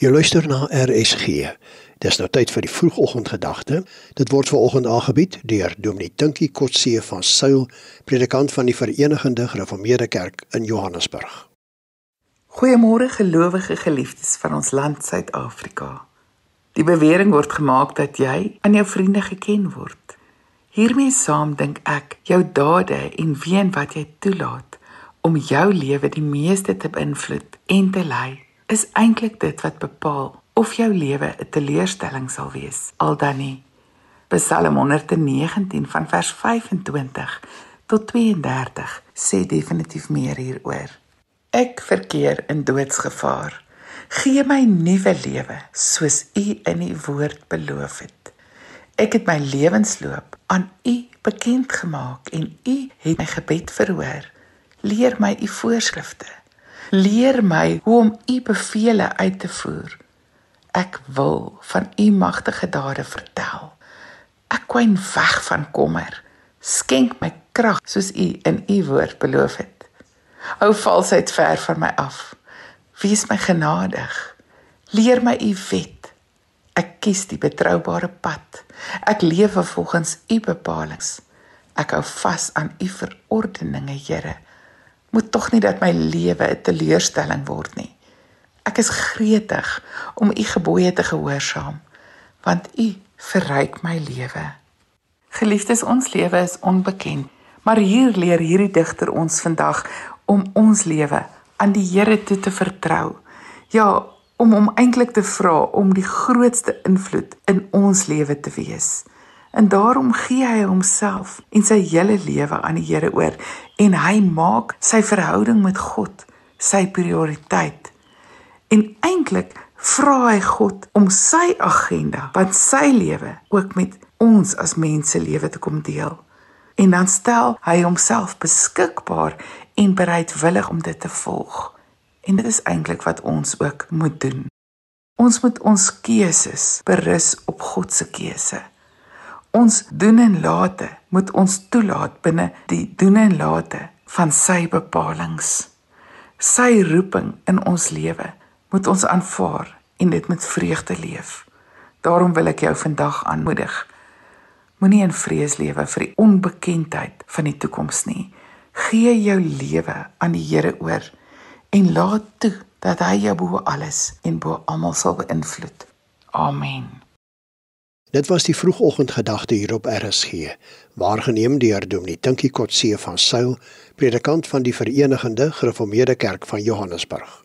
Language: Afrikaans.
Jy luister na RSG. Dis nou tyd vir die vroegoggendgedagte. Dit word veraloggend aangebied deur Dominee Tinkie Kotse van Sail, predikant van die Verenigde Gereformeerde Kerk in Johannesburg. Goeiemôre gelowige geliefdes van ons land Suid-Afrika. Die bewering word gemaak dat jy aan jou vriende geken word. Hiermee saam dink ek jou dade en ween wat jy toelaat om jou lewe die meeste te beïnvloed en te lei is eintlik dit wat bepaal of jou lewe 'n teleurstelling sal wees al dan nie. Psalm 119 van vers 25 tot 32 sê definitief meer hieroor. Ek verkeer in doodsgevaar. Gee my nuwe lewe soos U in U woord beloof het. Ek het my lewensloop aan U bekend gemaak en U het my gebed verhoor. Leer my U voorskrifte. Leer my hoe om u beveel uit te voer. Ek wil van u magtige dade vertel. Ek kwyn weg van kommer. Skenk my krag soos u in u woord beloof het. Hou valsheid ver van my af. Wees my genadig. Leer my u wet. Ek kies die betroubare pad. Ek lewe volgens u bepalinge. Ek hou vas aan u verordeninge, Here moet tog nie dat my lewe 'n teleurstelling word nie. Ek is gretig om u gebooie te gehoorsaam, want u verryk my lewe. Geliefdes, ons lewe is onbekend, maar hier leer hierdie digter ons vandag om ons lewe aan die Here toe te vertrou. Ja, om hom eintlik te vra om die grootste invloed in ons lewe te wees. En daarom gee hy homself en sy hele lewe aan die Here oor en hy maak sy verhouding met God sy prioriteit. En eintlik vra hy God om sy agenda, wat sy lewe ook met ons as mense lewe te kom deel. En dan stel hy homself beskikbaar en bereidwillig om dit te volg. En dit is eintlik wat ons ook moet doen. Ons moet ons keuses berus op God se keuse. Ons doen en late moet ons toelaat binne die doen en late van sy bepalinge. Sy roeping in ons lewe moet ons aanvaar en dit met vreugde leef. Daarom wil ek jou vandag aanmoedig. Moenie in vrees lewe vir die onbekendheid van die toekoms nie. Gee jou lewe aan die Here oor en laat toe dat hy jou bo alles en bo almal sal beïnvloed. Amen. Dit was die vroegoggendgedagte hier op RSG, waargeneem deur Dominee Tinkie Kotse van Sail, predikant van die Verenigde Gereformeerde Kerk van Johannesburg.